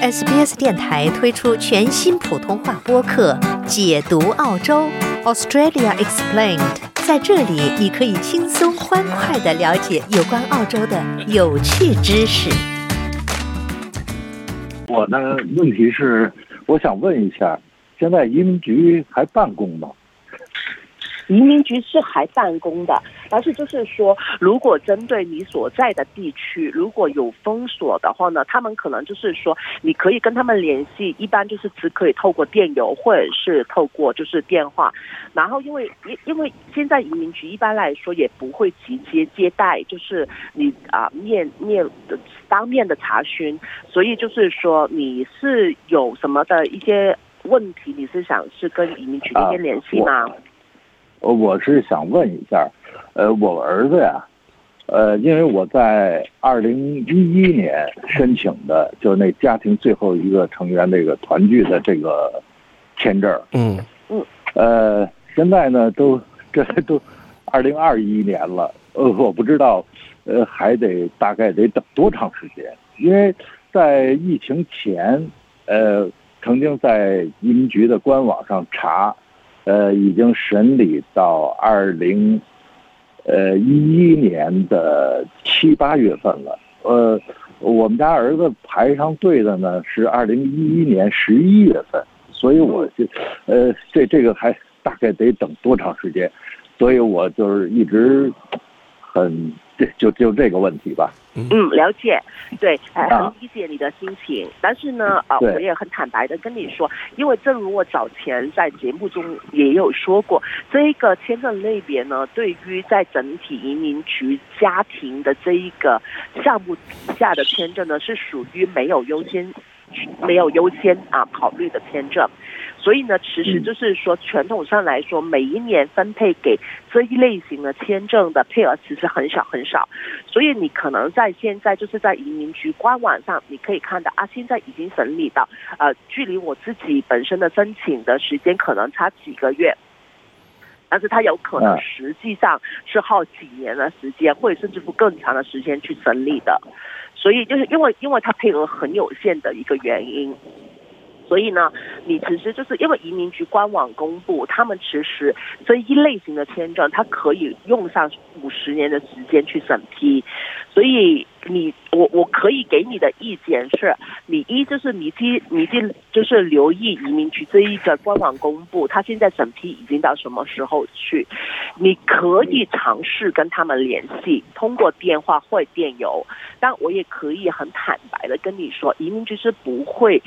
SBS 电台推出全新普通话播客《解读澳洲 Australia Explained》，在这里你可以轻松欢快的了解有关澳洲的有趣知识。我的问题是，我想问一下，现在移民局还办公吗？移民局是还办公的，但是就是说，如果针对你所在的地区如果有封锁的话呢，他们可能就是说，你可以跟他们联系，一般就是只可以透过电邮或者是透过就是电话。然后因为因因为现在移民局一般来说也不会直接接待，就是你啊面面的当面的查询，所以就是说你是有什么的一些问题，你是想是跟移民局那边联系吗？呃，我是想问一下，呃，我儿子呀，呃，因为我在二零一一年申请的，就是那家庭最后一个成员那个团聚的这个签证，嗯嗯，呃，现在呢都这都二零二一年了，呃，我不知道，呃，还得大概得等多长时间？因为在疫情前，呃，曾经在移民局的官网上查。呃，已经审理到二零，呃一一年的七八月份了。呃，我们家儿子排上队的呢是二零一一年十一月份，所以我就，呃，这这个还大概得等多长时间？所以我就是一直很。就就这个问题吧。嗯，了解，对，很理解你的心情。但是呢，啊，我也很坦白的跟你说，因为正如我早前在节目中也有说过，这一个签证类别呢，对于在整体移民局家庭的这一个项目底下的签证呢，是属于没有优先。没有优先啊考虑的签证，所以呢，其实就是说传统上来说，每一年分配给这一类型的签证的配额其实很少很少，所以你可能在现在就是在移民局官网上，你可以看到啊，现在已经审理到呃，距离我自己本身的申请的时间可能差几个月，但是它有可能实际上是耗几年的时间，或者甚至乎更长的时间去审理的。所以就是因为因为它配额很有限的一个原因，所以呢，你其实就是因为移民局官网公布，他们其实这一类型的签证，它可以用上五十年的时间去审批，所以你我我可以给你的意见是，你一就是你第你第就是留意移民局这一个官网公布，他现在审批已经到什么时候去，你可以尝试跟他们联系，通过电话或电邮。但我也可以很坦白的跟你说，移民局是不会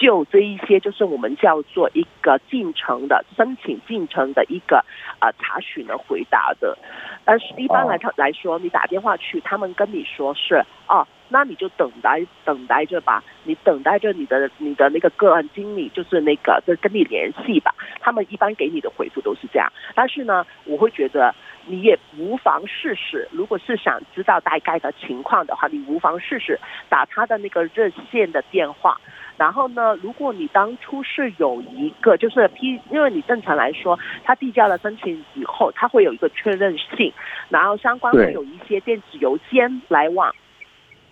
就这一些，就是我们叫做一个进程的申请进程的一个啊查询的回答的。但是一般来看来说，你打电话去，他们跟你说是哦，那你就等待等待着吧，你等待着你的你的那个个案经理，就是那个就跟你联系吧。他们一般给你的回复都是这样。但是呢，我会觉得。你也无妨试试，如果是想知道大概的情况的话，你无妨试试打他的那个热线的电话。然后呢，如果你当初是有一个就是批，因为你正常来说，他递交了申请以后，他会有一个确认信，然后相关会有一些电子邮件来往。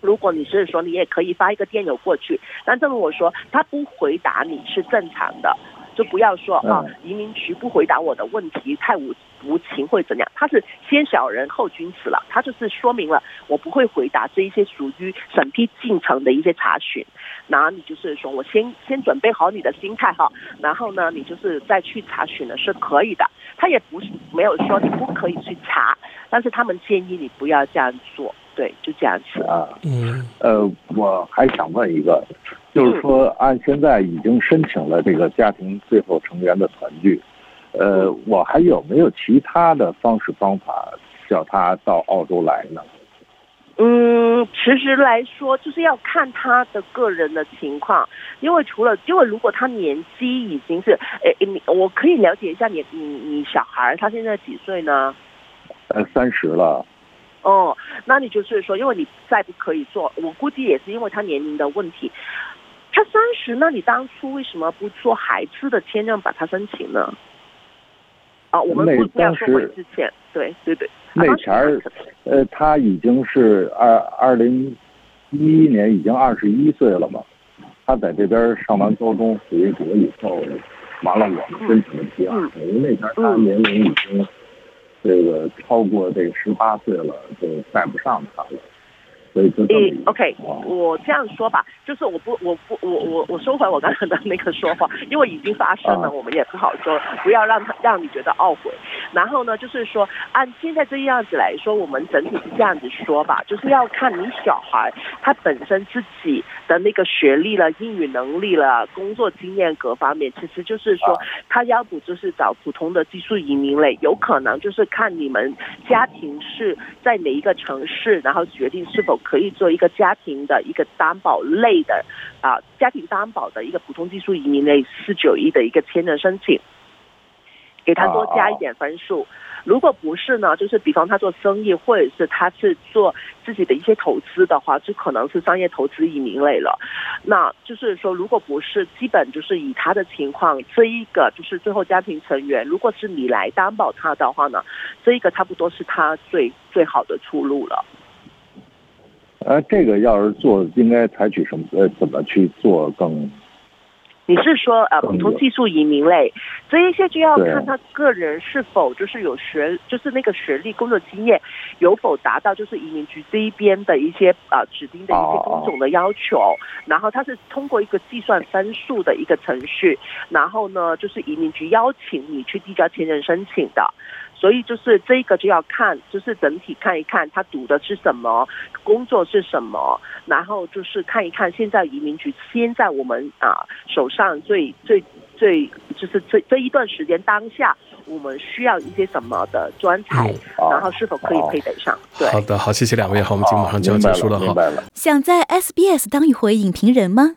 如果你是说你也可以发一个电邮过去，但正如我说，他不回答你是正常的。就不要说啊，移民局不回答我的问题，太无无情或怎样。他是先小人后君子了，他就是说明了我不会回答这一些属于审批进程的一些查询。然后你就是说我先先准备好你的心态哈，然后呢，你就是再去查询的是可以的。他也不是没有说你不可以去查，但是他们建议你不要这样做。对，就这样子啊。嗯，呃，我还想问一个。就是说，按现在已经申请了这个家庭最后成员的团聚，呃，我还有没有其他的方式方法叫他到澳洲来呢？嗯，其实来说，就是要看他的个人的情况，因为除了，因为如果他年纪已经是，诶，你我可以了解一下你，你你小孩他现在几岁呢？呃，三十了。哦，那你就是说，因为你再不可以做，我估计也是因为他年龄的问题。他三十，那你当初为什么不做孩子的签证把他申请呢？啊，我们不不要说回之前，对对对。那前儿，呃，他已经是二二零一一年已经二十一岁了嘛。他在这边上完高中回国以后，完了我们申请的 PR，因为那边他年龄已经这个超过这个十八岁了，就带不上他了。诶，OK，我这样说吧，就是我不，我不，我我我收回我刚才的那个说话，因为已经发生了，我们也不好说，不要让他让你觉得懊悔。然后呢，就是说按现在这样子来说，我们整体是这样子说吧，就是要看你小孩他本身自己的那个学历了、英语能力了、工作经验各方面，其实就是说他要不就是找普通的技术移民类，有可能就是看你们家庭是在哪一个城市，然后决定是否。可以做一个家庭的一个担保类的啊，家庭担保的一个普通技术移民类四九一的一个签证申请，给他多加一点分数。如果不是呢，就是比方他做生意，或者是他是做自己的一些投资的话，就可能是商业投资移民类了。那就是说，如果不是，基本就是以他的情况，这一个就是最后家庭成员，如果是你来担保他的话呢，这一个差不多是他最最好的出路了。呃，这个要是做，应该采取什么？呃，怎么去做更？你是说呃，普通技术移民类，这一些就要看他个人是否就是有学，就是那个学历、工作经验有否达到就是移民局这一边的一些啊指定的一些工种的要求，然后他是通过一个计算分数的一个程序，然后呢，就是移民局邀请你去递交签证申请的。所以就是这个就要看，就是整体看一看他读的是什么，工作是什么，然后就是看一看现在移民局现在我们啊手上最最最就是这这一段时间当下我们需要一些什么的专才，然后是否可以配得上？对，好的，好，谢谢两位，好，我们节目马上就要结束了，好。想在 SBS 当一回影评人吗